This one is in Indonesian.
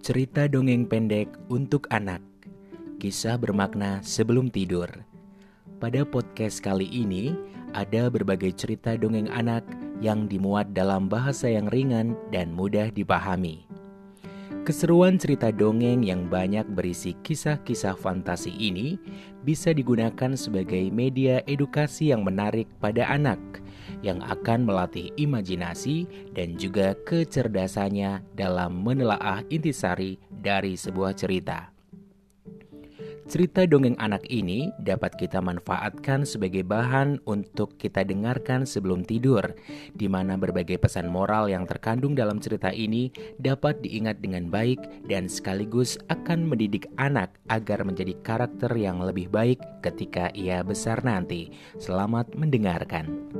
Cerita dongeng pendek untuk anak. Kisah bermakna sebelum tidur. Pada podcast kali ini ada berbagai cerita dongeng anak yang dimuat dalam bahasa yang ringan dan mudah dipahami. Keseruan cerita dongeng yang banyak berisi kisah-kisah fantasi ini bisa digunakan sebagai media edukasi yang menarik pada anak yang akan melatih imajinasi dan juga kecerdasannya dalam menelaah intisari dari sebuah cerita. Cerita dongeng anak ini dapat kita manfaatkan sebagai bahan untuk kita dengarkan sebelum tidur, di mana berbagai pesan moral yang terkandung dalam cerita ini dapat diingat dengan baik dan sekaligus akan mendidik anak agar menjadi karakter yang lebih baik ketika ia besar nanti. Selamat mendengarkan.